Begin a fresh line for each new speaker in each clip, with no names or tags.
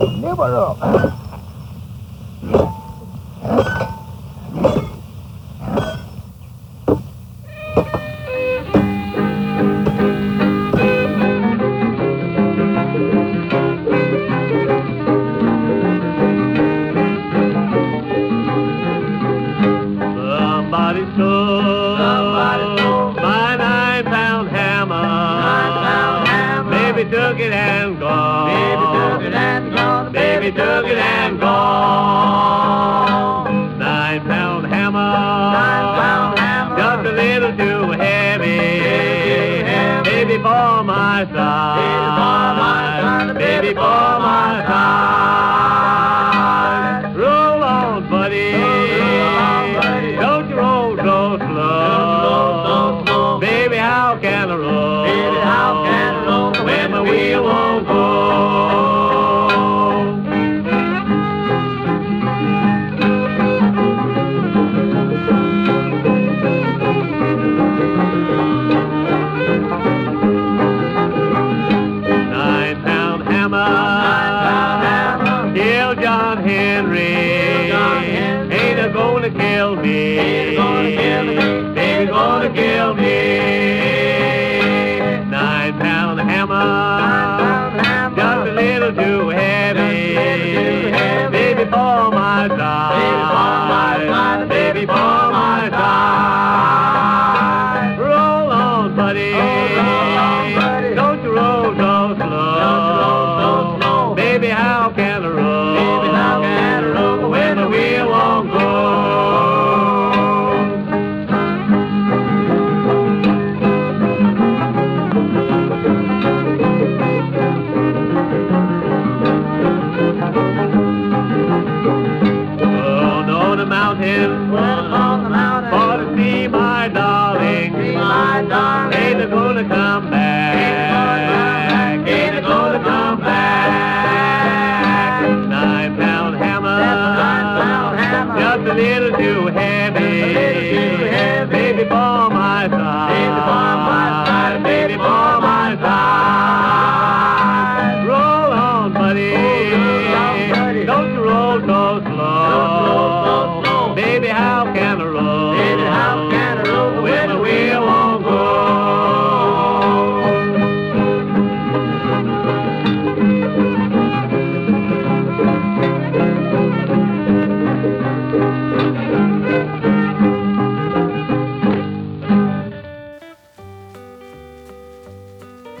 Never up.
Somebody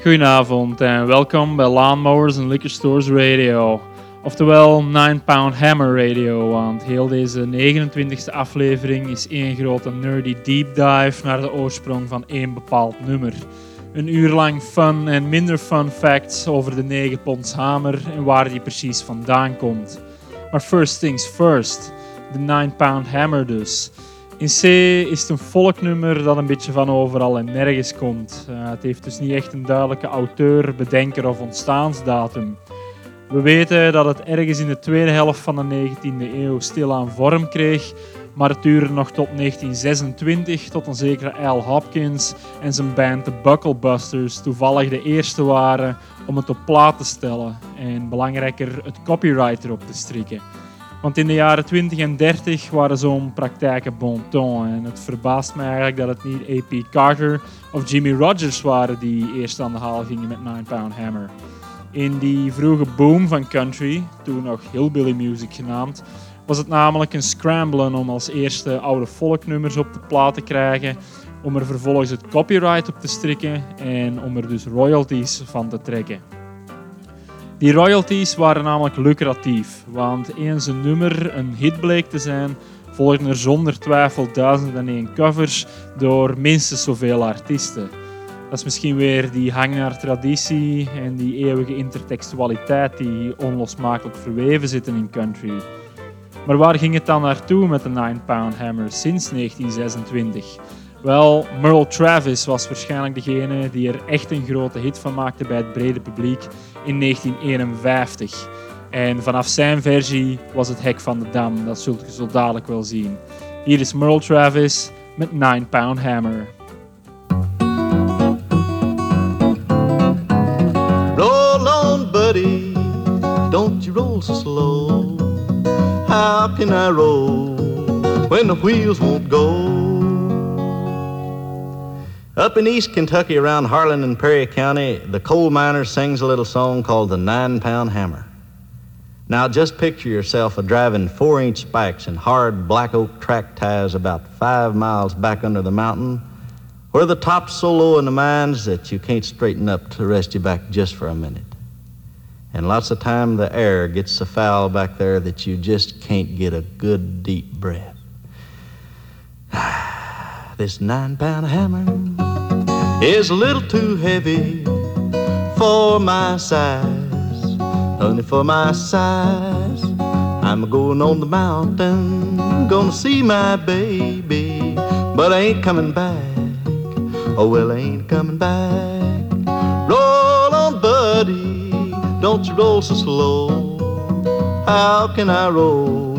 Goedenavond en welkom bij Lawnmowers and Liquor Stores Radio. Oftewel 9 Pound Hammer Radio, want heel deze 29e aflevering is één grote nerdy deep dive naar de oorsprong van één bepaald nummer. Een uur lang fun en minder fun facts over de 9 ponds hamer en waar die precies vandaan komt. Maar first things first, de 9 Pound Hammer dus. In C is het een volknummer dat een beetje van overal en nergens komt. Eh, het heeft dus niet echt een duidelijke auteur, bedenker of ontstaansdatum. We weten dat het ergens in de tweede helft van de 19e eeuw stilaan vorm kreeg, maar het duurde nog tot 1926 tot een zekere Al Hopkins en zijn band de Bucklebusters toevallig de eerste waren om het op plaat te stellen en belangrijker het copyright erop te strikken. Want in de jaren 20 en 30 waren zo'n praktijken bon ton. En het verbaast me eigenlijk dat het niet A.P. Carter of Jimmy Rogers waren die eerst aan de haal gingen met 9 Pound Hammer. In die vroege boom van country, toen nog hillbilly music genaamd, was het namelijk een scramblen om als eerste oude folknummers op de plaat te krijgen, om er vervolgens het copyright op te strikken en om er dus royalties van te trekken. Die royalties waren namelijk lucratief, want eens een nummer een hit bleek te zijn, volgden er zonder twijfel duizend en covers door minstens zoveel artiesten. Dat is misschien weer die hang naar traditie en die eeuwige intertextualiteit die onlosmakelijk verweven zitten in country. Maar waar ging het dan naartoe met de 9 Pound Hammer sinds 1926? Wel, Merle Travis was waarschijnlijk degene die er echt een grote hit van maakte bij het brede publiek in 1951. En vanaf zijn versie was het hek van de dam. Dat zult je zo dadelijk wel zien. Hier is Merle Travis met 9 Pound Hammer.
Roll on, buddy. Don't you roll so slow. How can I roll when the wheels won't go? Up in East Kentucky around Harlan and Perry County, the coal miner sings a little song called the Nine Pound Hammer. Now just picture yourself a driving four inch spikes and hard black oak track ties about five miles back under the mountain, where the top's so low in the mines that you can't straighten up to rest your back just for a minute. And lots of time the air gets so foul back there that you just can't get a good deep breath. this nine pound hammer is a little too heavy for my size. Only for my size. I'm a going on the mountain, gonna see my baby, but I ain't coming back. Oh, well, I ain't coming back. Roll on, buddy, don't you roll so slow. How can I roll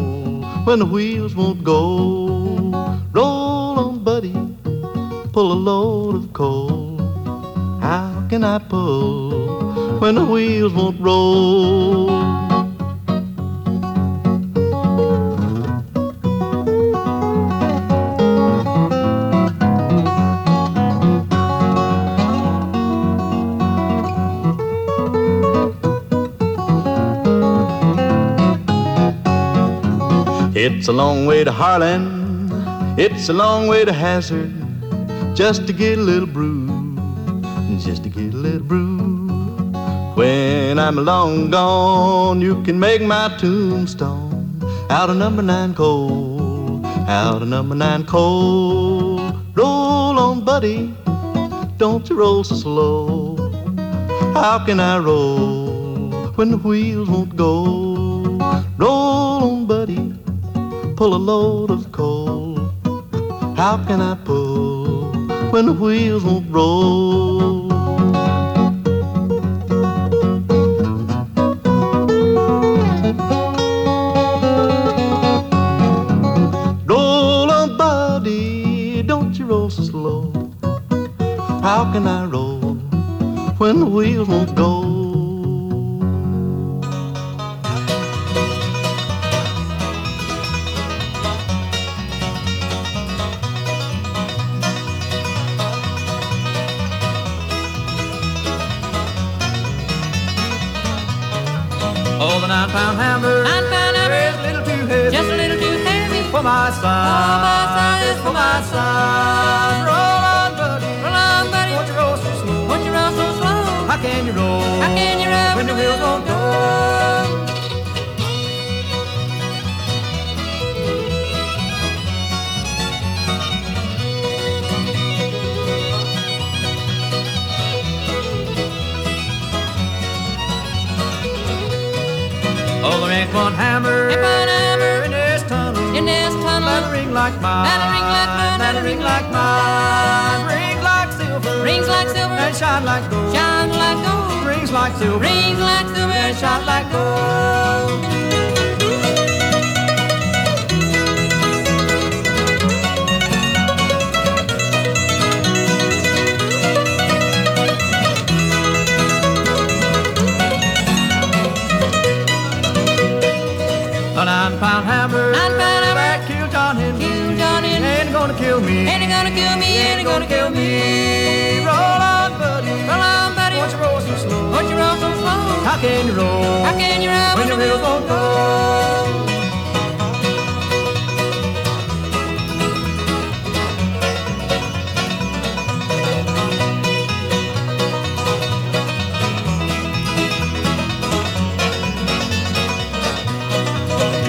when the wheels won't go? Pull a load of coal. How can I pull when the wheels won't roll? It's a long way to Harlan, it's a long way to Hazard, just to get a little brew, just to get a little brew. When I'm long gone, you can make my tombstone out of number nine coal, out of number nine coal. Roll on, buddy, don't you roll so slow. How can I roll when the wheels won't go? Roll on, buddy, pull a load of coal. How can I pull when the wheels won't roll? Roll on, buddy, don't you roll so slow. How can I roll when the wheels won't go?
Like mine.
That'll ring like mine.
That'll ring like mine. Ring like silver.
Rings like silver.
And shine like gold.
Shine like gold.
Rings like silver.
Rings like silver.
And shine like gold. How can you roll?
How can you roll
when the wheels won't go?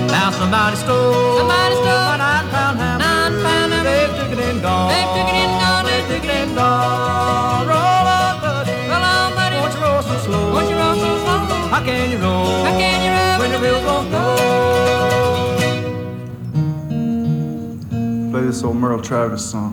Now somebody stole,
Somebody stole
old Merle Travis song.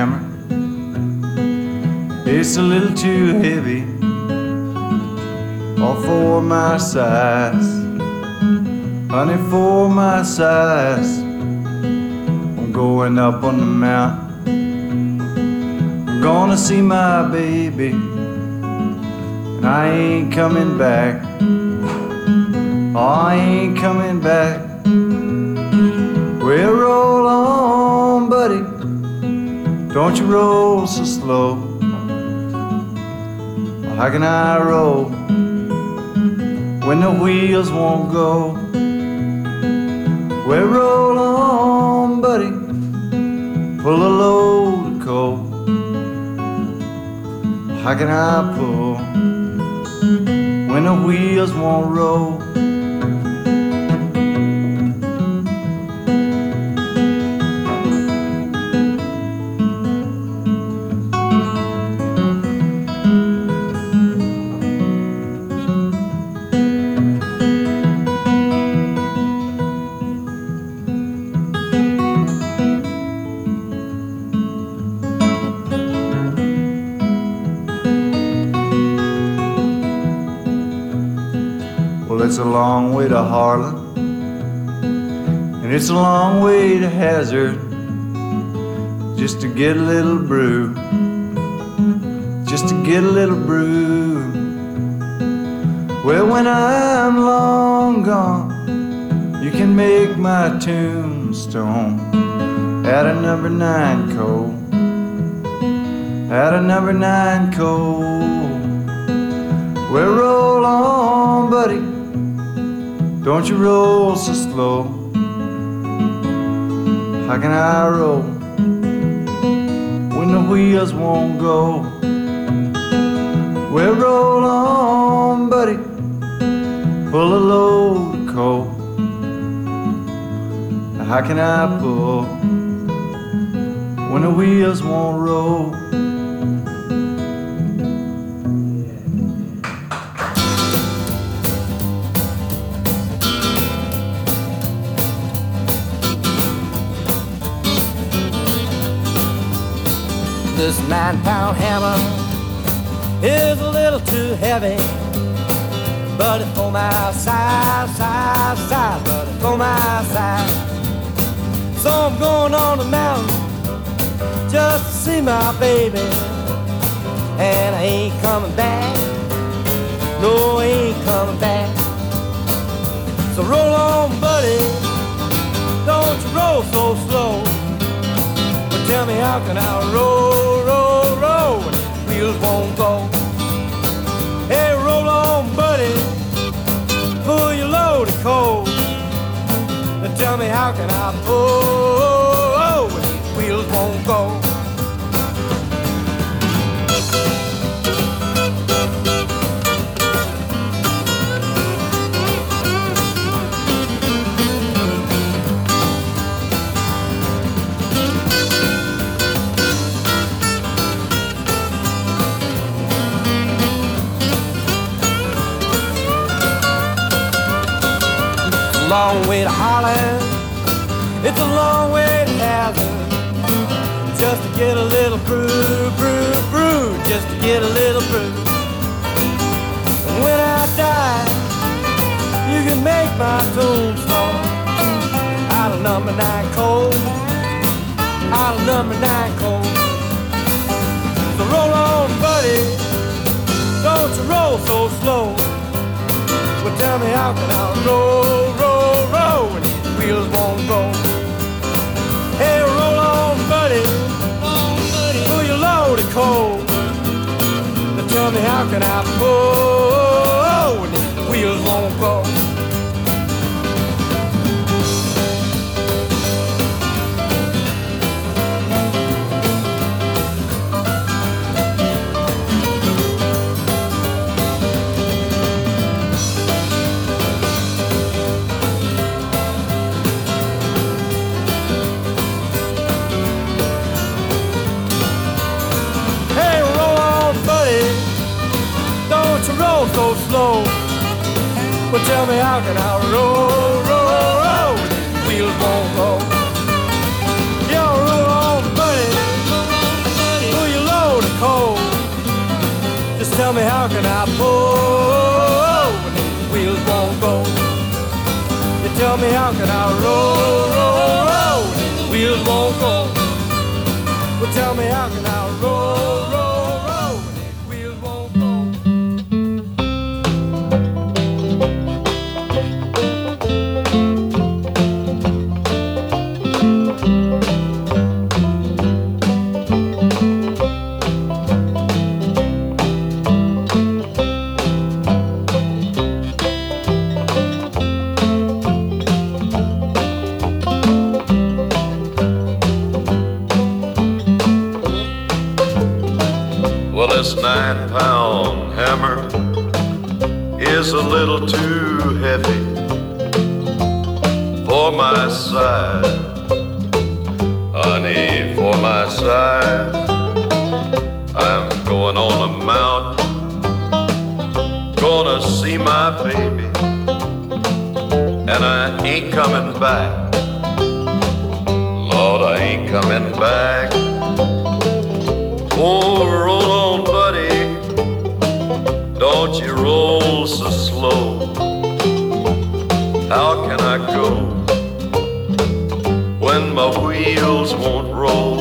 Hammer. It's a little too heavy all for my size. Honey, for my size. I'm going up on the mountain. I'm gonna see my baby. And I ain't coming back. Oh, I ain't coming back. Buddy. Don't you roll so slow. How can I roll when the wheels won't go? Well, roll on, buddy. Pull a load of coal. How can I pull when the wheels won't roll? To Harlan, and it's a long way to Hazard, just to get a little brew, just to get a little brew. Well, when I'm long gone, you can make my tombstone at a number nine coal, at a number nine coal. Well, roll on, buddy. Don't you roll so slow. How can I roll when the wheels won't go? Well, roll on, buddy. Pull a load of coal. How can I pull when the wheels won't roll?
This nine pound hammer is a little too heavy. But it's for my size, size, size, but it's for my size. So I'm going on the mountain just to see my baby. And I ain't coming back. No, I ain't coming back. So roll on, buddy. Don't you roll so slow. But tell me how can I roll, wheels won't go? Hey, roll on, buddy. Pull your load of coal. And tell me how can I pull when these wheels won't go? Long way to Harlan. It's a long way to Hazard. Just to get a little brew, brew, brew. Just to get a little brew. And when I die, you can make my tombstone out of number nine coal. Out of number nine coal. So roll on, buddy. Don't you roll so slow. But tell me how can I roll, roll, roll when wheels won't go? Hey, roll on, buddy. Pull your load of coal. Now tell me how can I pull these wheels won't go? tell me how can I roll, roll, roll, wheels won't go. You're real old buddy,
pull your load of coal. Just tell me how can I pull, when these wheels won't go. You tell me how can I roll, roll, roll, wheels won't
baby, and I ain't coming back. Lord, I ain't coming back. Oh, roll on, buddy. Don't you roll so slow. How can I go when my wheels won't? Roll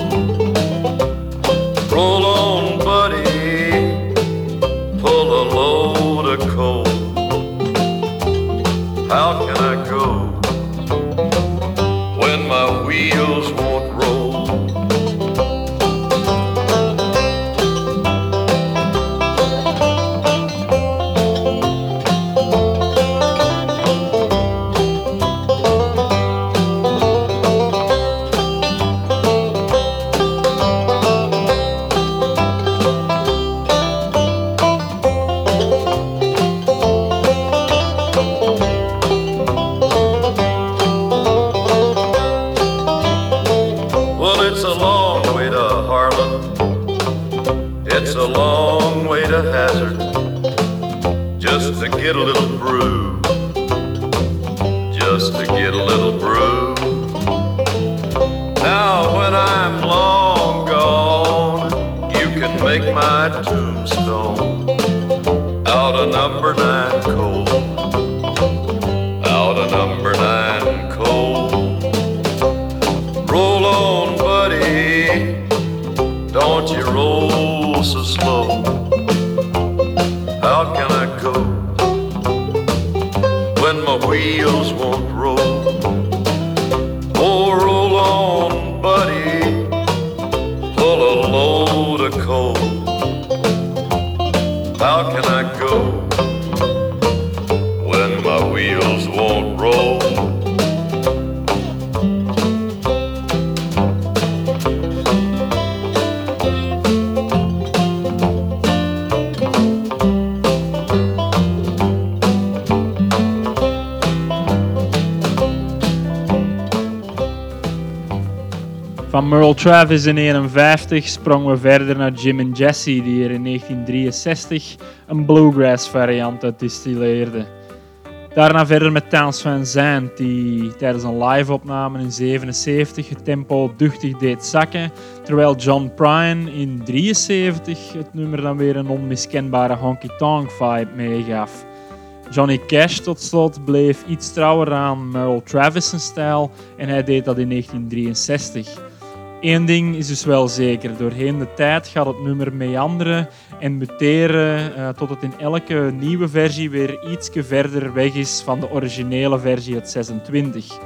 Van Merle Travis in 51 sprongen we verder naar Jim en Jesse, die er in 1963 een bluegrass variant uit distilleerde. Daarna verder met Towns Van Zandt, die tijdens een live-opname in 77 het tempo duchtig deed zakken, terwijl John Prine in 73 het nummer dan weer een onmiskenbare honky-tonk vibe meegaf. Johnny Cash tot slot bleef iets trouwer aan Merle Travis' stijl en hij deed dat in 1963. Eén ding is dus wel zeker, doorheen de tijd gaat het nummer meanderen en muteren eh, tot het in elke nieuwe versie weer iets verder weg is van de originele versie uit 26.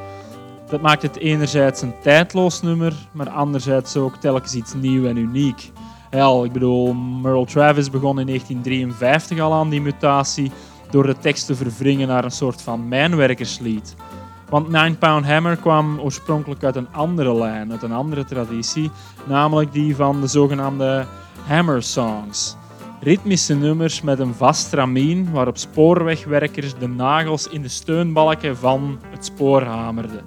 Dat maakt het enerzijds een tijdloos nummer, maar anderzijds ook telkens iets nieuw en uniek. Hel, ik bedoel, Merle Travis begon in 1953 al aan die mutatie door de tekst te verwringen naar een soort van mijnwerkerslied. Want Nine Pound Hammer kwam oorspronkelijk uit een andere lijn, uit een andere traditie, namelijk die van de zogenaamde Hammer Songs. Ritmische nummers met een vast stramien waarop spoorwegwerkers de nagels in de steunbalken van het spoor hamerden.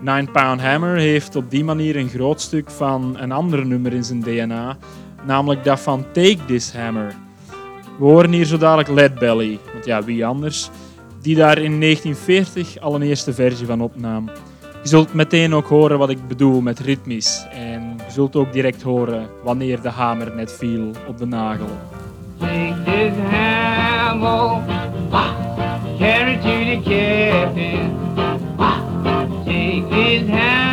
Nine Pound Hammer heeft op die manier een groot stuk van een ander nummer in zijn DNA, namelijk dat van Take This Hammer. We horen hier zo dadelijk Lead Belly, want ja, wie anders, die daar in 1940 al een eerste versie van opnam. Je zult meteen ook horen wat ik bedoel met ritmisch en je zult ook direct horen wanneer de hamer net viel op de nagel.
Take
this hammer, carry to the cabin. Take this hammer.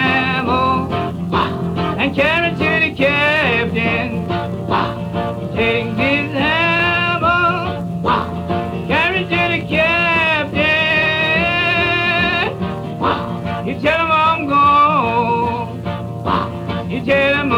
天。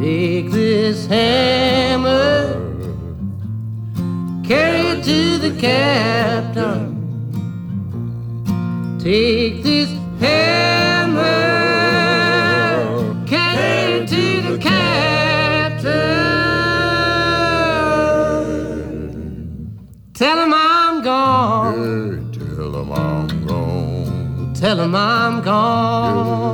Take this hammer, carry
it to the captain. Take this hammer, carry it to the captain. Tell him I'm gone.
Tell him I'm gone.
Tell him I'm gone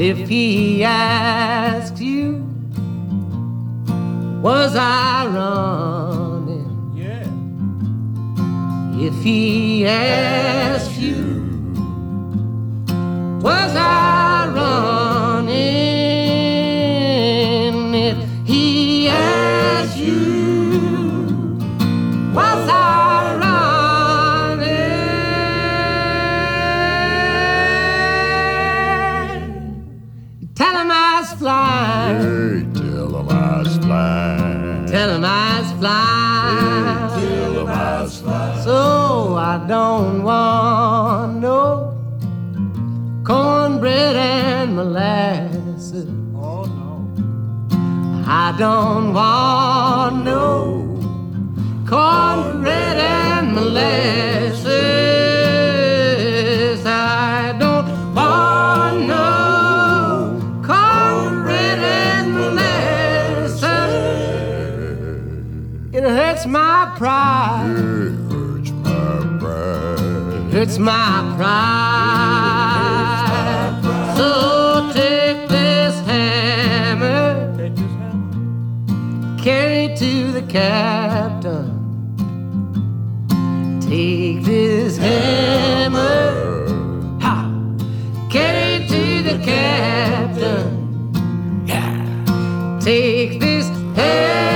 if he asks you, was I running?
Yeah.
If he asks you, was I? don't want no cornbread and molasses.
Oh no.
I don't want no cornbread and molasses. I don't want no cornbread and molasses. It hurts my pride.
It's my pride.
So take this hammer, carry it to the captain. Take this hammer, ha, carry it to the captain. Take this hammer.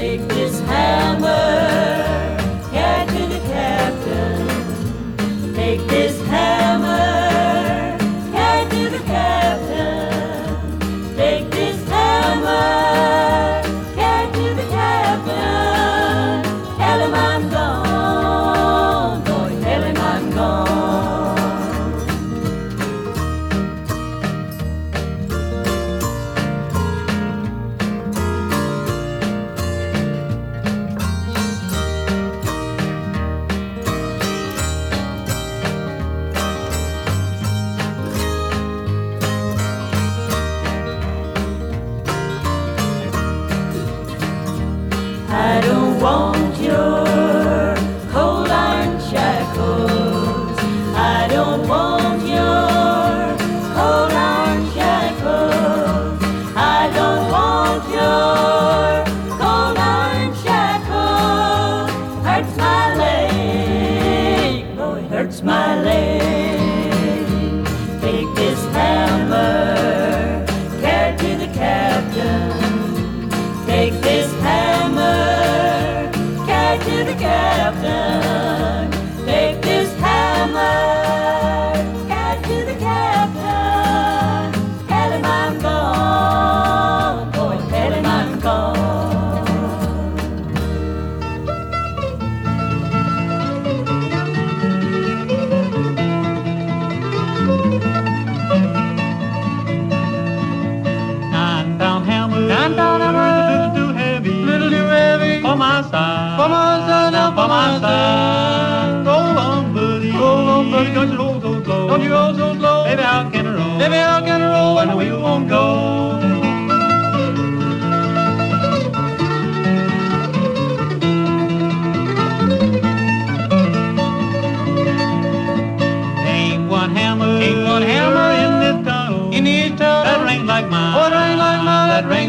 take this.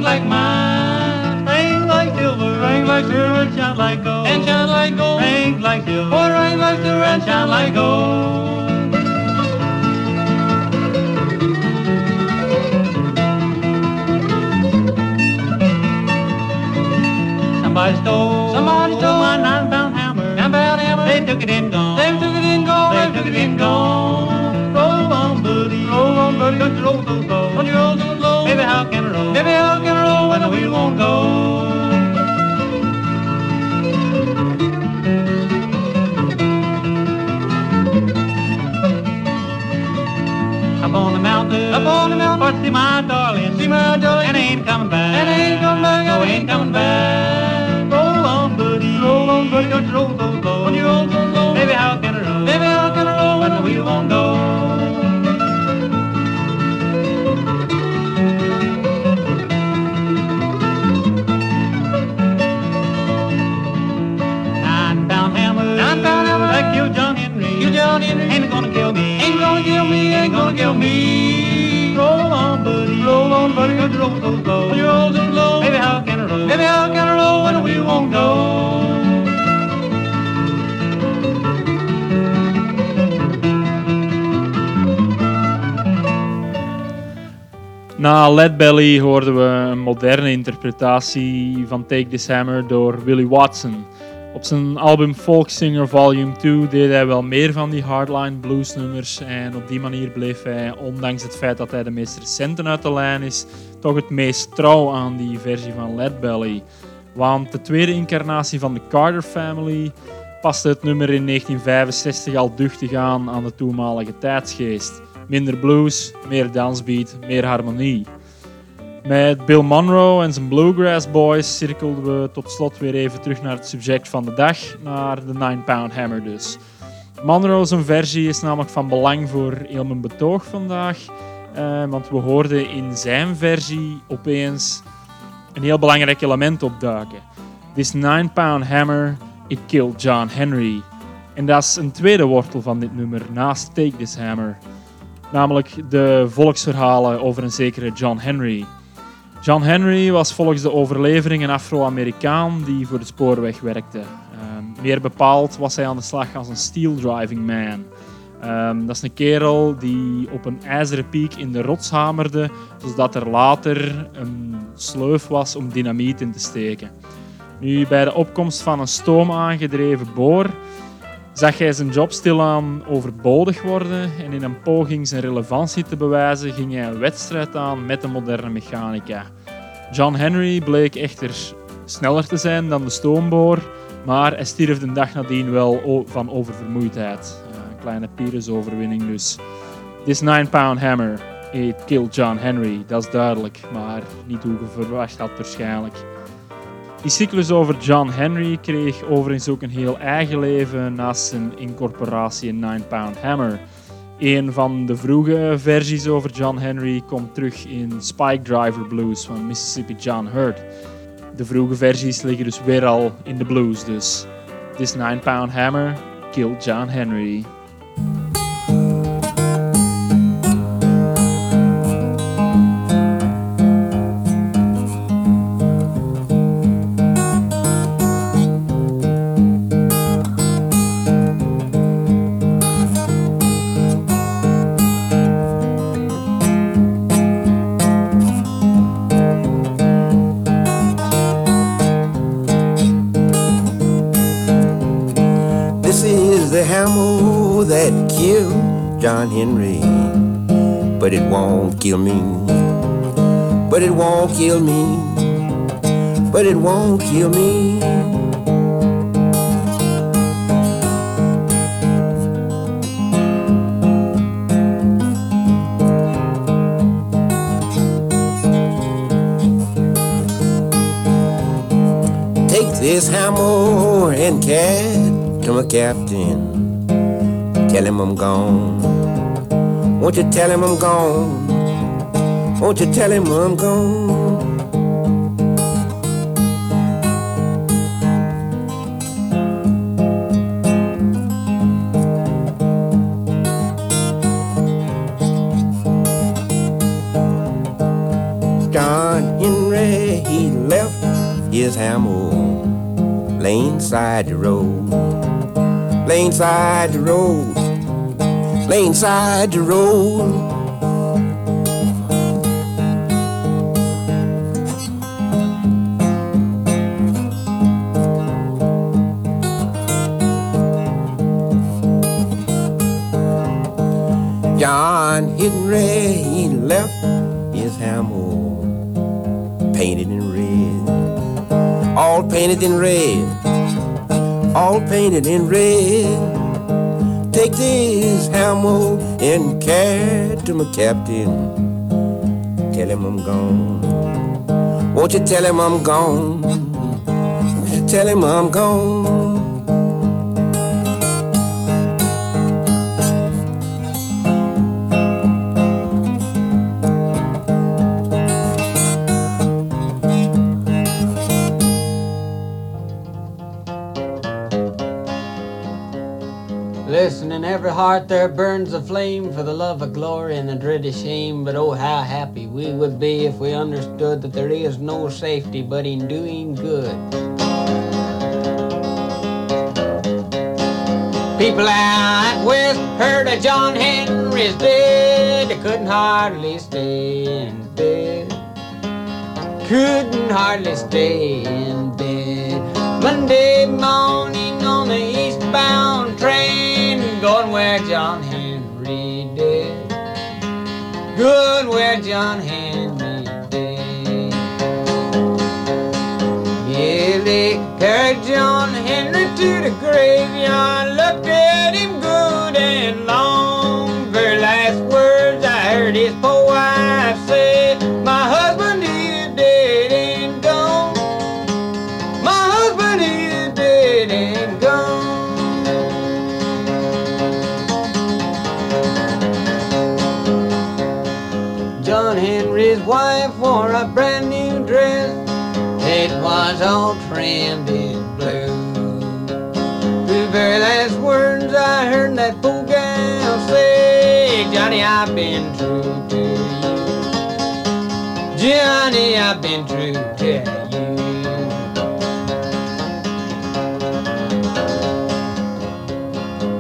like mine. Hang like silver, ring like silver, and shine like gold. And shine like gold. Ring like silver, or hang like silver, and shine like gold. Somebody stole, somebody stole my nine-pound hammer. Nine-pound hammer. They took it and gone. They took it and gone. They took it and gone. Roll on, buddy. Roll on, buddy. Don't you roll so slow. Don't you roll so slow. Baby, how can I roll? Baby, how can I roll when the wheel won't go? Up on the mountain, up on the mountain, for see my darling, see my darling, and I ain't coming back, and I ain't coming back, no, ain't coming back. Roll on, buddy, roll on, buddy, don't you roll so slow, when you roll so slow, baby, how can I roll? Baby, how can I roll when the wheel won't go? Ain't gonna kill me. Roll on, buddy, roll on, buddy, don't you roll so slow. You roll so slow. Baby, how can I roll? Baby, how can I roll when the wheel won't go?
Na Lead Belly hoorden we een moderne interpretatie van Take This Hammer door Willie Watson. Op zijn album Folk Singer Volume 2 deed hij wel meer van die hardline blues nummers en op die manier bleef hij, ondanks het feit dat hij de meest recente uit de lijn is, toch het meest trouw aan die versie van Lead Belly. Want de tweede incarnatie van de Carter Family paste het nummer in 1965 al duchtig aan aan de toenmalige tijdsgeest. Minder blues, meer dansbeat, meer harmonie. Met Bill Monroe en zijn Bluegrass Boys cirkelden we tot slot weer even terug naar het subject van de dag, naar de 9 Pound Hammer dus. Monroe's versie is namelijk van belang voor heel mijn betoog vandaag, eh, want we hoorden in zijn versie opeens een heel belangrijk element opduiken. This 9 Pound Hammer, it killed John Henry. En dat is een tweede wortel van dit nummer, naast Take This Hammer. Namelijk de volksverhalen over een zekere John Henry. John Henry was volgens de overlevering een Afro-Amerikaan die voor de spoorweg werkte. Ehm, meer bepaald was hij aan de slag als een steel driving man. Ehm, dat is een kerel die op een ijzeren piek in de rots hamerde, zodat er later een sleuf was om dynamiet in te steken. Nu, bij de opkomst van een stoom aangedreven boor zag hij zijn job stilaan overbodig worden en in een poging zijn relevantie te bewijzen ging hij een wedstrijd aan met de moderne mechanica. John Henry bleek echter sneller te zijn dan de stoomboor, maar hij stierf de dag nadien wel van oververmoeidheid. Eh, Een kleine Pyrrhus-overwinning dus. This 9-pound hammer, it killed John Henry, dat is duidelijk, maar niet hoe je verwacht had waarschijnlijk. Die cyclus over John Henry kreeg overigens ook een heel eigen leven naast zijn incorporatie in 9 Pound Hammer. Een van de vroege versies over John Henry komt terug in Spike Driver Blues van Mississippi John Hurt. De vroege versies liggen dus weer al in de blues dus. This 9 Pound Hammer killed John Henry.
The hammer that killed John Henry. But it won't kill me. But it won't kill me. But it won't kill me. Take this hammer and cat to my captain. Tell him I'm gone. Won't you tell him I'm gone? Won't you tell him I'm gone? John Henry, he left his hammer lane side the road, lane side the road, lane side the road. John Henry, he left his hammer painted in red, all painted in red, all painted in red. This hammer and carry to my captain. Tell him I'm gone. Won't you tell him I'm gone? Tell him I'm gone?
Heart there burns a flame for the love of glory and the dread of shame. But oh, how happy we would be if we understood that there is no safety but in doing good. People out west heard of John Henry's dead. They couldn't hardly stay in bed. Couldn't hardly stay in bed. Monday morning on the eastbound train, going where John Henry did. Good where John Henry did. Yeah, they carried John Henry to the graveyard, looked at him good and long. That poor gal say, Johnny, I've been true to you. Johnny, I've been true to you.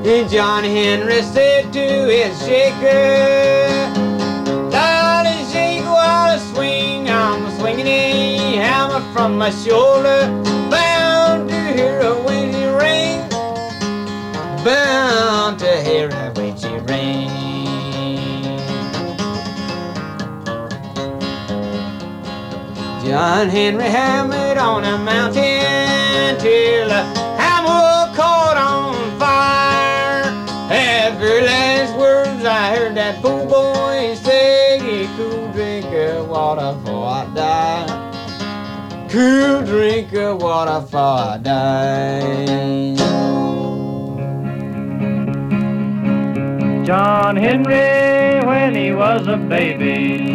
And John Henry said to his shaker, Darling, shake while I swing. I'm swinging a hammer from my shoulder, bound bound to hear when she ring. John Henry hammered on a mountain till the hammer caught on fire. Every last words I heard that poor boy say, could drink of water before I die. Could drink of water before I die.
John Henry, when he was a baby,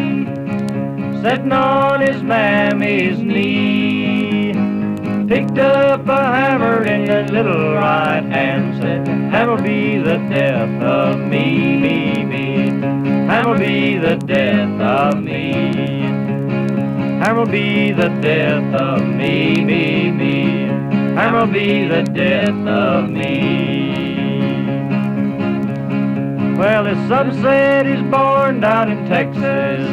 sitting on his mammy's knee, picked up a hammer in the little right hand, said, Hammer be the death of me, me, me. Hammer be the death of me. Hammer be the death of me, me, me. Hammer be the death of me. Well, as some said he's born down in Texas,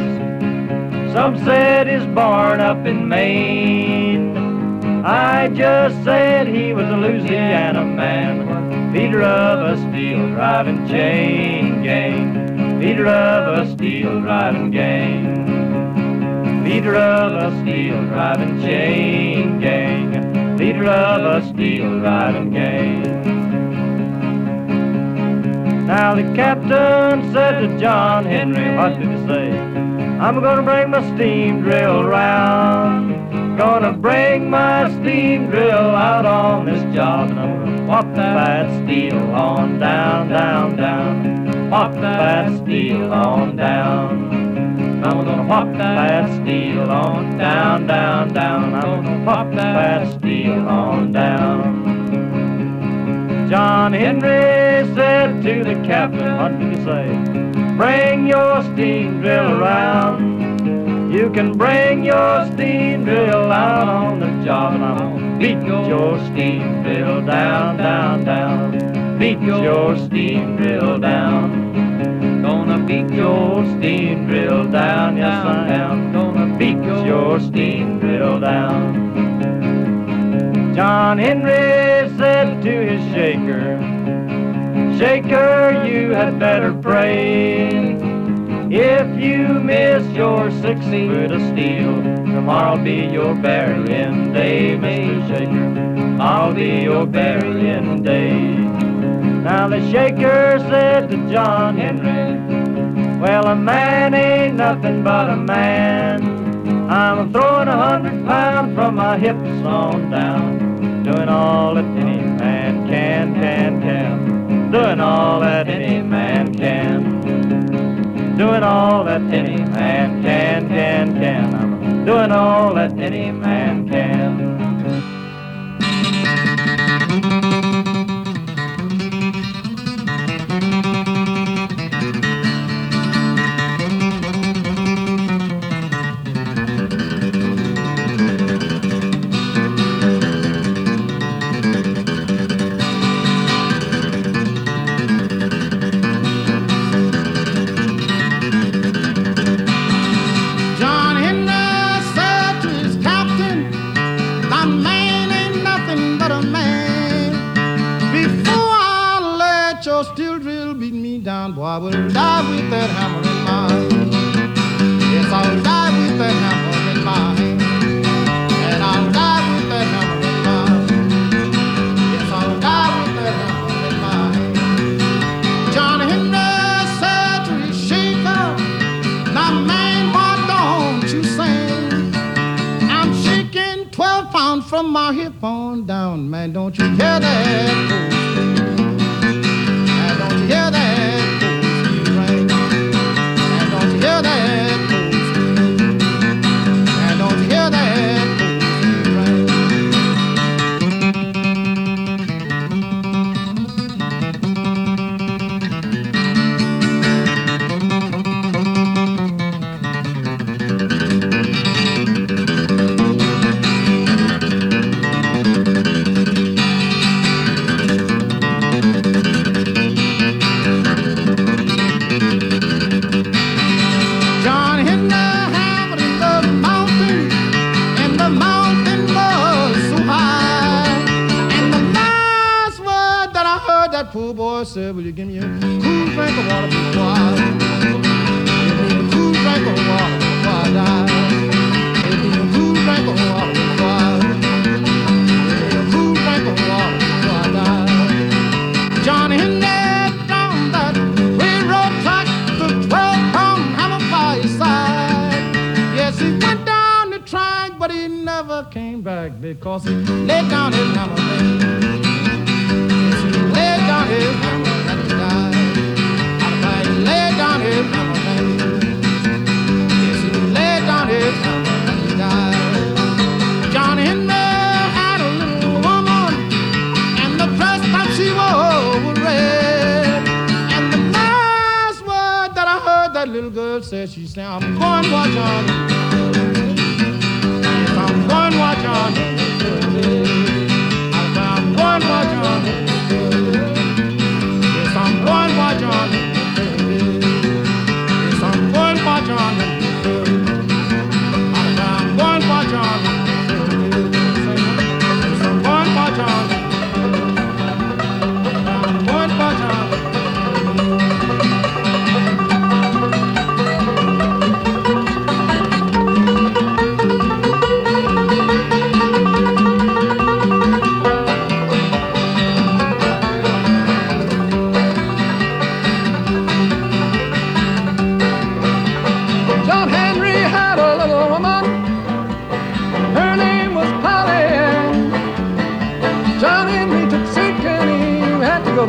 some said he's born up in Maine. I just said he was a Louisiana man, leader of a steel driving chain gang, leader of a steel driving gang, leader of a steel driving chain gang, leader of a steel driving gang. Now the captain said to John Henry, what did he say? I'm gonna bring my steam drill round. Gonna bring my steam drill out on this job and I'm gonna walk that steel on down, down, down. Walk that steel on down. I'm gonna walk that steel on down, down, down. I'm gonna walk that steel on down. John Henry said to the captain, what did he say? Bring your steam drill around. You can bring your steam drill out on the job and I'm gonna beat your steam drill down, down, down. Beat your steam drill down. Gonna beat your steam drill down, yes I am. Gonna beat your steam drill down. John Henry Shaker, you had better pray. If you miss your six foot of steel, tomorrow'll be your burying day, Mr. Shaker. I'll be your burying day. Now the shaker said to John Henry, Well, a man ain't nothing but a man. I'm throwing a hundred pounds from my hips on down, doing all that doing all that any man can, doing all that any man can, can, can. I'm doing all that any man
that hammer in hand. Yes, I'll die with that hammer in hand. And I'll die with that hammer in my hand. Yes, I'll die with that hammer in hand. John Henry said to his shaker, Now, man, why don't you sing? I'm shaking 12 pounds from my hip on down, man. Don't you hear that?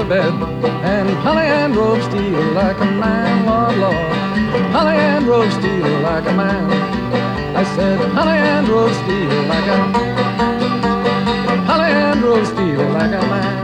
To bed. And Polly Ann like a man, Lord, Lord. Polly Ann drove steel like a man. I said, Polly Ann drove steel like a Polly Ann drove steel like a man.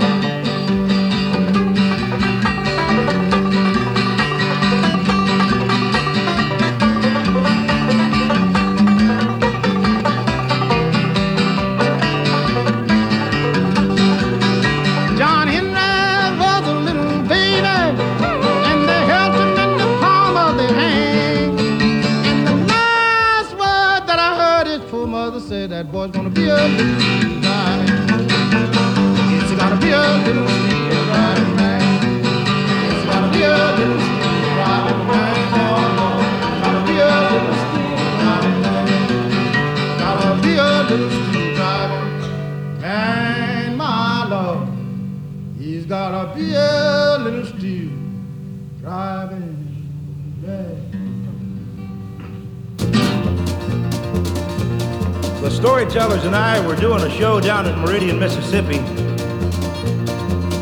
Storytellers and I were doing a show down in Meridian, Mississippi.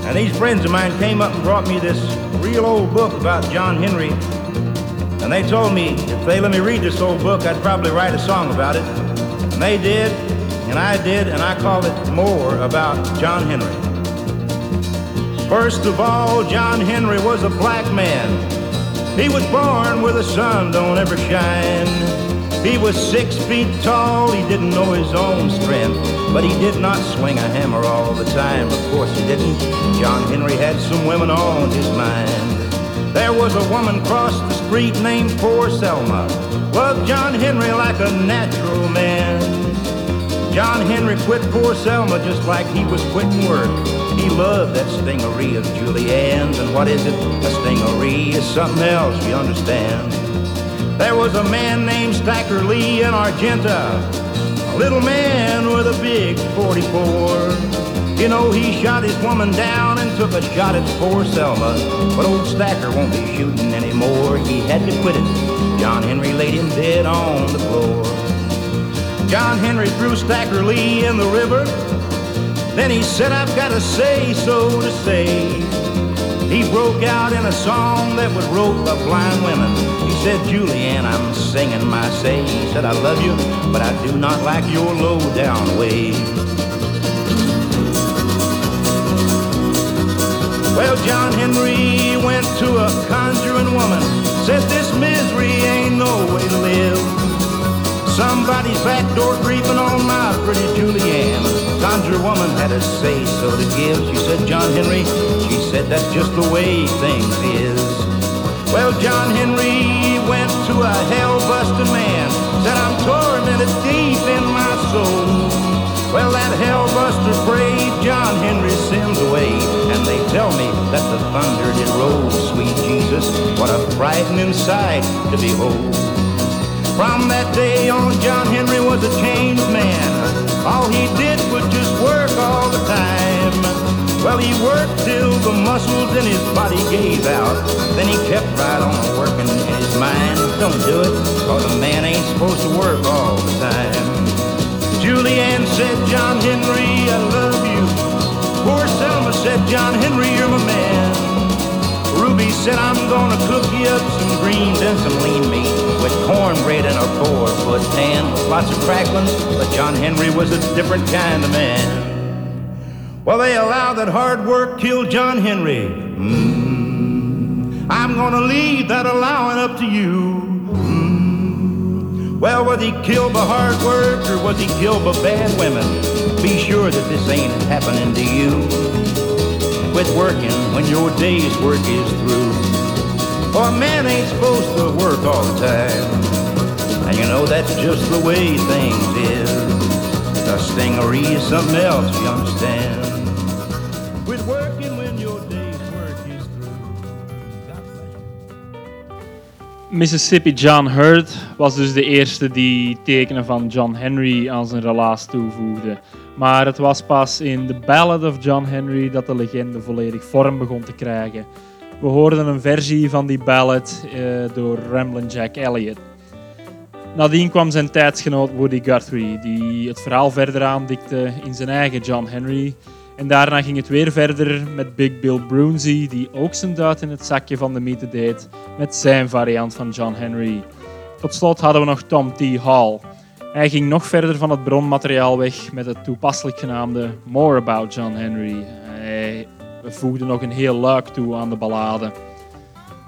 And these friends of mine came up and brought me this real old book about John Henry. And they told me if they let me read this old book, I'd probably write a song about it. And they did, and I did, and I called it More About John Henry. First of all, John Henry was a black man. He was born where the sun don't ever shine. He was six feet tall, he didn't know his own strength, but he did not swing a hammer all the time. Of course he didn't. John Henry had some women on his mind. There was a woman crossed the street named Poor Selma. Loved John Henry like a natural man. John Henry quit poor Selma just like he was quitting work. He loved that stingery of Julianne's, and what is it? A stingery is something else, you understand. There was a man named Stacker Lee in Argenta, a little man with a big 44. You know, he shot his woman down and took a shot at poor Selma. But old Stacker won't be shooting anymore. He had to quit it. John Henry laid him dead on the floor. John Henry threw Stacker Lee in the river. Then he said, I've got to say so to say. He broke out in a song that was wrote by blind women. He said, Julianne, I'm singing my say. He said, I love you, but I do not like your low down way. Well, John Henry went to a conjuring woman, said this misery ain't no way to live. Somebody's back door creeping on my pretty Julianne. Conjure woman had a say so to give. She said, John Henry, she said that's just the way things is. Well, John Henry went to a hell-busting man, said I'm tormented deep in my soul. Well, that hellbuster prayed John Henry sins away, and they tell me that the thunder did roll. Sweet Jesus, what a frightening sight to behold. From that day on, John Henry was a changed man. All he did was just work all the time. Well, he worked till the muscles in his body gave out. Then he kept right on working in his mind. Don't do it, cause a man ain't supposed to work all the time. Julianne said, John Henry, I love you. Poor Selma said, John Henry, you're my man. Ruby said, I'm gonna cook you up some greens and some lean meat with cornbread and a four-foot pan. with Lots of cracklings, but John Henry was a different kind of man. Well, they allow that hard work killed John Henry. Mm. I'm gonna leave that allowing up to you. Well, was he killed by hard work or was he killed by bad women? Be sure that this ain't happening to you. Quit working when your day's work is through. For a man ain't supposed to work all the time. And you know that's just the way things is. A stingery is something else, you understand.
Mississippi John Hurt was dus de eerste die tekenen van John Henry aan zijn relaas toevoegde. Maar het was pas in The Ballad of John Henry dat de legende volledig vorm begon te krijgen. We hoorden een versie van die ballad eh, door Ramblin' Jack Elliott. Nadien kwam zijn tijdsgenoot Woody Guthrie, die het verhaal verder aandikte in zijn eigen John Henry. En daarna ging het weer verder met Big Bill Brunsey, die ook zijn duit in het zakje van de mythe deed met zijn variant van John Henry. Tot slot hadden we nog Tom T. Hall. Hij ging nog verder van het bronmateriaal weg met het toepasselijk genaamde More About John Henry. Hij voegde nog een heel luik toe aan de ballade.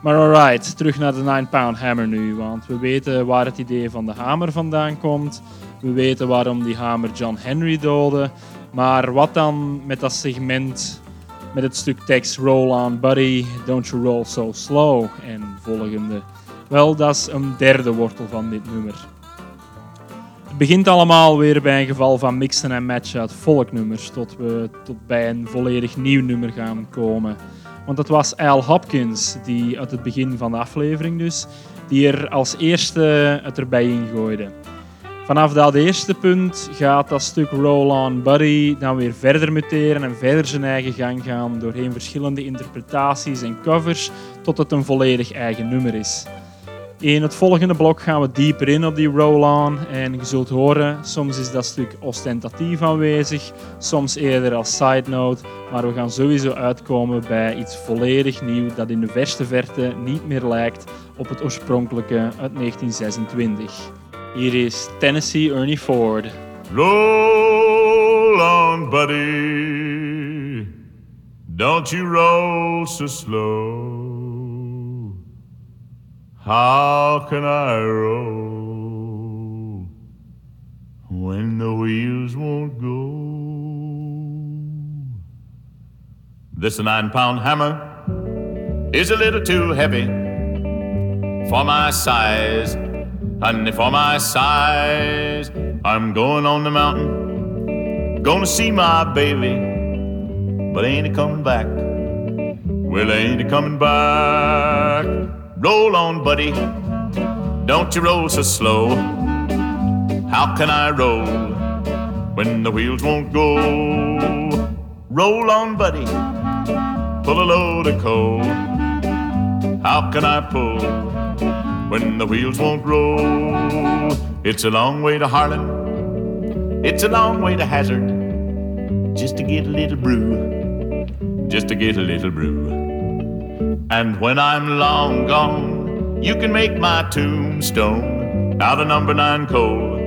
Maar alright, terug naar de 9 Pound Hammer nu, want we weten waar het idee van de hamer vandaan komt. We weten waarom die hamer John Henry doodde. Maar wat dan met dat segment met het stuk tekst Roll on buddy, don't you roll so slow en volgende. Wel, dat is een derde wortel van dit nummer. Het begint allemaal weer bij een geval van mixen en matchen uit folknummers tot we tot bij een volledig nieuw nummer gaan komen. Want het was Al Hopkins die uit het begin van de aflevering dus, die er als eerste het erbij ingooide. Vanaf dat eerste punt gaat dat stuk Roll On Buddy dan weer verder muteren en verder zijn eigen gang gaan doorheen verschillende interpretaties en covers tot het een volledig eigen nummer is. In het volgende blok gaan we dieper in op die roll-on en je zult horen, soms is dat stuk ostentatief aanwezig, soms eerder als side note, maar we gaan sowieso uitkomen bij iets volledig nieuw dat in de verste verte niet meer lijkt op het oorspronkelijke uit 1926. Hier is Tennessee Ernie Ford.
Roll on, buddy. Don't you roll so slow. How can I roll when the wheels won't go? This nine pound hammer is a little too heavy for my size. And for my size, I'm going on the mountain Gonna see my baby, but ain't he coming back? Well, ain't he coming back? Roll on, buddy. Don't you roll so slow. How can I roll when the wheels won't go? Roll on, buddy. Pull a load of coal. How can I pull when the wheels won't roll? It's a long way to Harlan. It's a long way to Hazard. Just to get a little brew. Just to get a little brew. And when I'm long gone, you can make my tombstone out of number nine coal.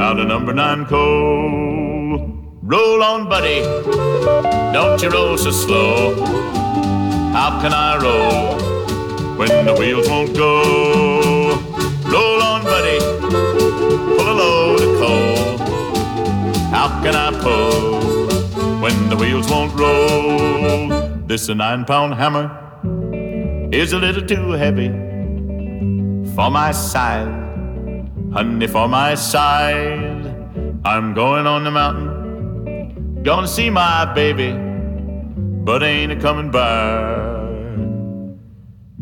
Out of number nine coal. Roll on, buddy. Don't you roll so slow. How can I roll when the wheels won't go? Roll on, buddy. Pull a load of coal. How can I pull when the wheels won't roll? This a nine pound hammer is a little too heavy for my side. Honey, for my side. I'm going on the mountain, gonna see my baby, but ain't a coming back.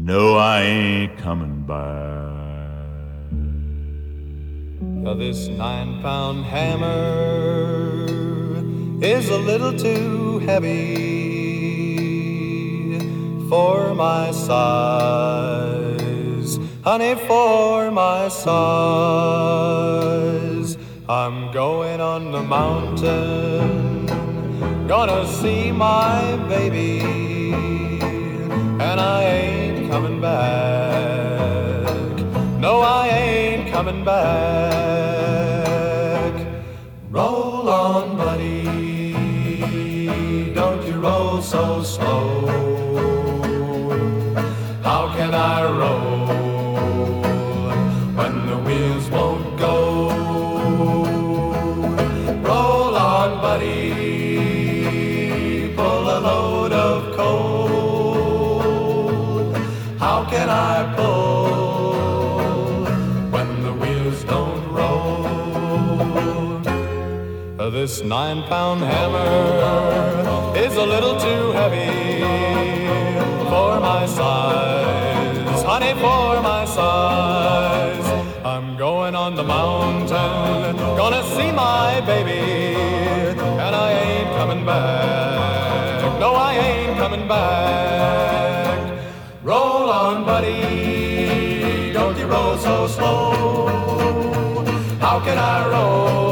No, I ain't coming back.
Now this nine pound hammer is a little too heavy for my size, honey, for my size. I'm going on the mountain, gonna see my baby, and I coming back. No, I ain't coming back. This nine pound hammer is a little too heavy for my size, honey, for my size. I'm going on the mountain, gonna see my baby, and I ain't coming back. No, I ain't coming back. Roll on, buddy, don't you roll so slow. How can I roll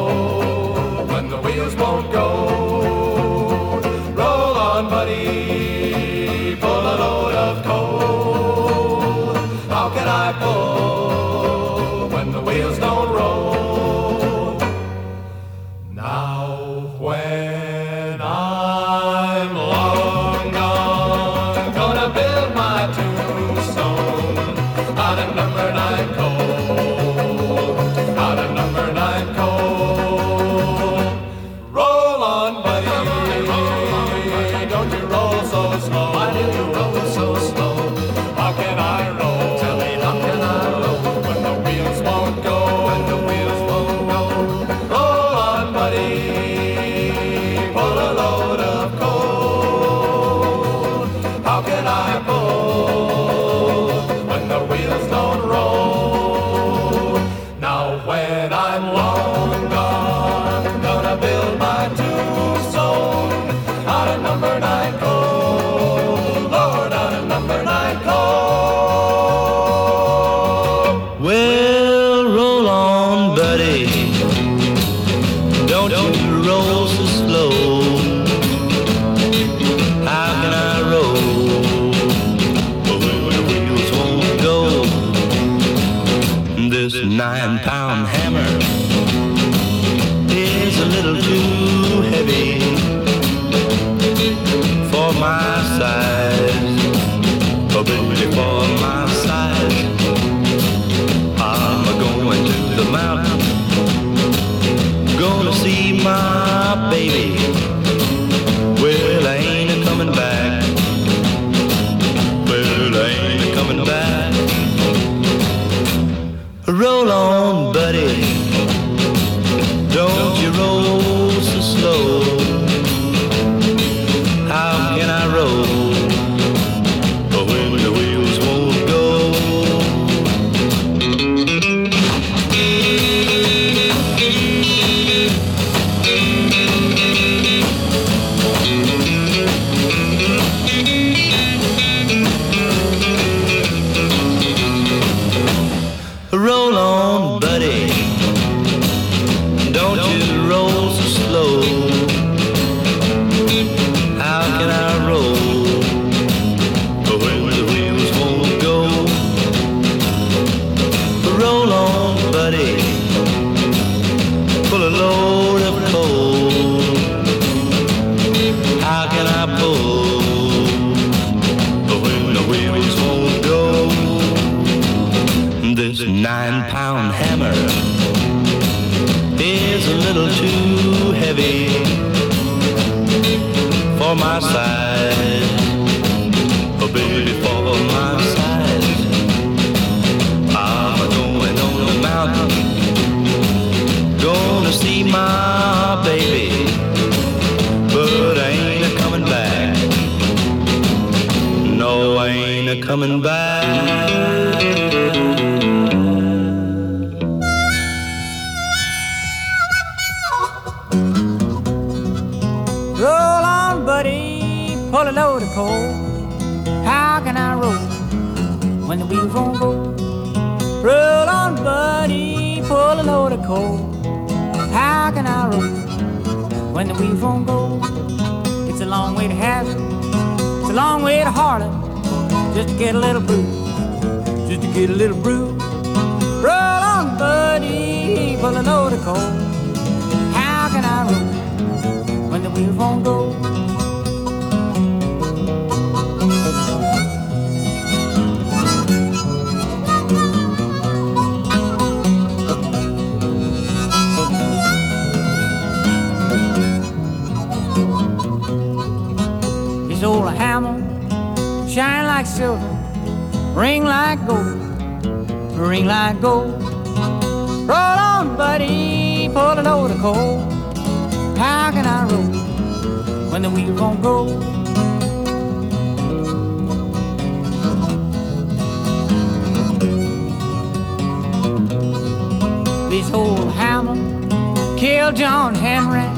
kill John Henry,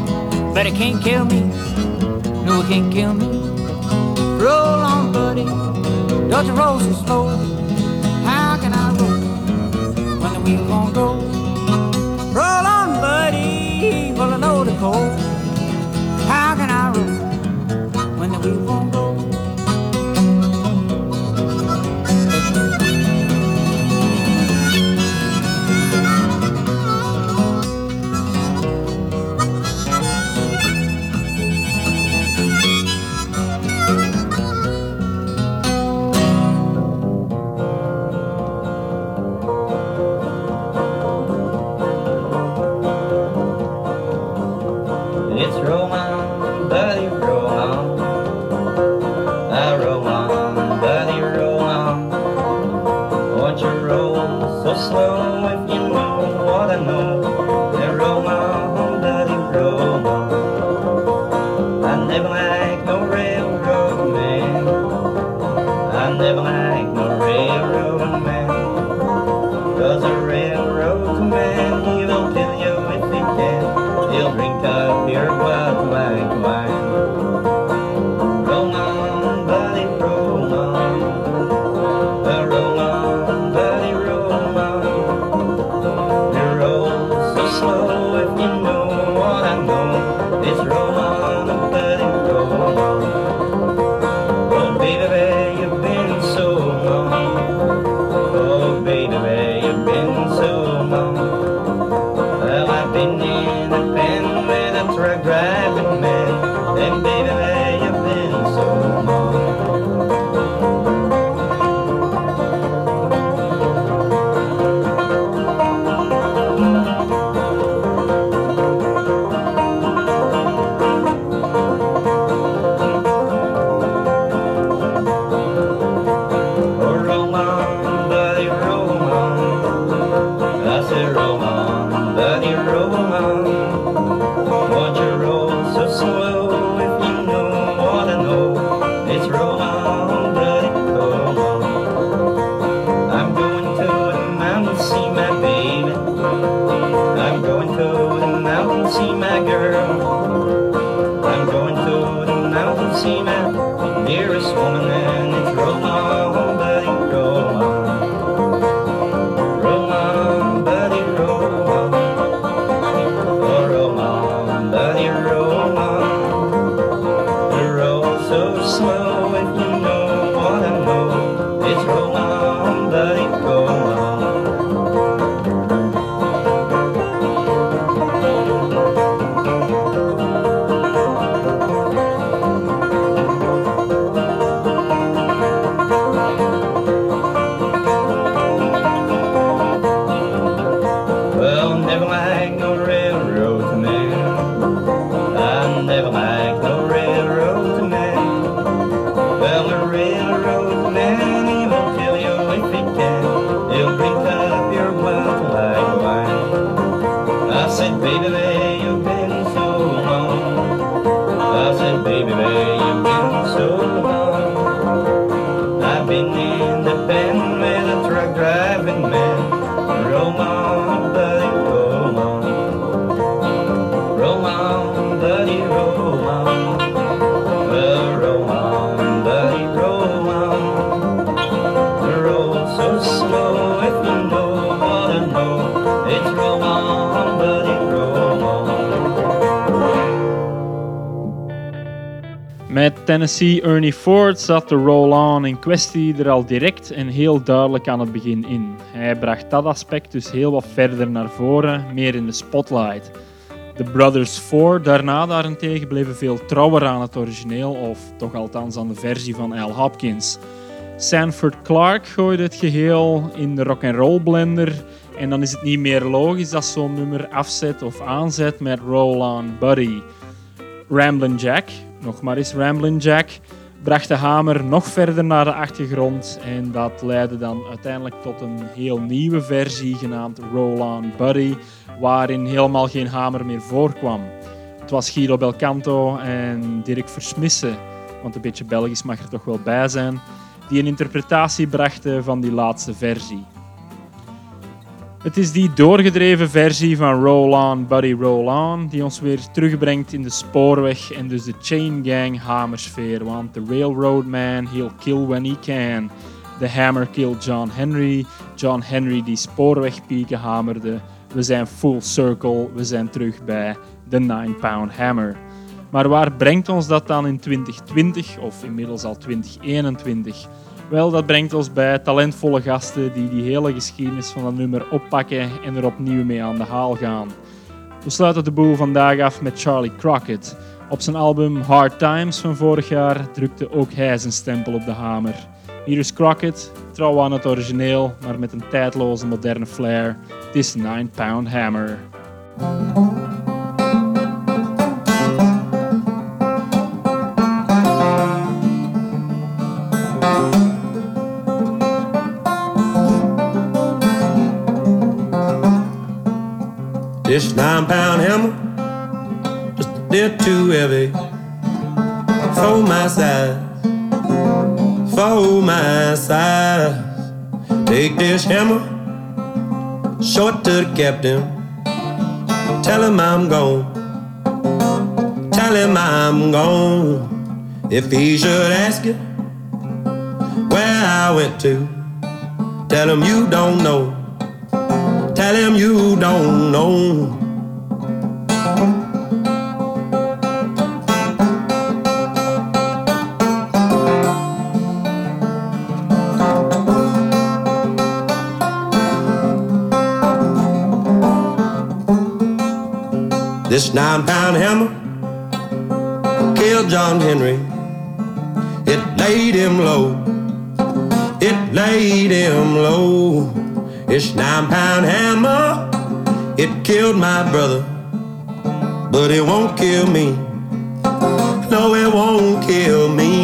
but he can't kill me. No, he can't kill me. Roll on, buddy. Don't you roll so slow? How can I roll when the wheel won't go? Roll on, buddy. Well, I know the coal.
Met Tennessee Ernie Ford zat de roll-on in kwestie er al direct en heel duidelijk aan het begin in. Hij bracht dat aspect dus heel wat verder naar voren, meer in de spotlight. De Brothers Ford daarna daarentegen bleven veel trouwer aan het origineel, of toch althans aan de versie van Al Hopkins. Sanford Clark gooide het geheel in de rock roll blender en dan is het niet meer logisch dat zo'n nummer afzet of aanzet met Roll On Buddy. Ramblin' Jack, nog maar Ramblin' Jack, bracht de hamer nog verder naar de achtergrond en dat leidde dan uiteindelijk tot een heel nieuwe versie genaamd Roll On Buddy, waarin helemaal geen hamer meer voorkwam. Het was Guido Belcanto en Dirk Versmissen, want een beetje Belgisch mag er toch wel bij zijn, die een interpretatie brachten van die laatste versie. Het is die doorgedreven versie van Roll On Buddy Roll On die ons weer terugbrengt in de spoorweg en dus de Chain Gang hamersfeer. Want the Railroad Man, he'll kill when he can. The Hammer killed John Henry. John Henry die spoorwegpieken hamerde. We zijn full circle, we zijn terug bij de 9-pound hammer. Maar waar brengt ons dat dan in 2020 of inmiddels al 2021? Wel, dat brengt ons bij talentvolle gasten die die hele geschiedenis van dat nummer oppakken en er opnieuw mee aan de haal gaan. We sluiten de boel vandaag af met Charlie Crockett. Op zijn album Hard Times van vorig jaar drukte ook hij zijn stempel op de hamer. Hier Crockett, trouw aan het origineel, maar met een tijdloze moderne flair. Het is 9 Pound Hammer.
Nine pound hammer, just a bit too heavy for my size, for my size. Take this hammer, show it to the captain. Tell him I'm gone, tell him I'm gone. If he should ask you where I went to, tell him you don't know. Tell him you don't know. This nine pound hammer killed John Henry. It laid him low. It laid him low. This nine pound hammer, it killed my brother. But it won't kill me. No, it won't kill me.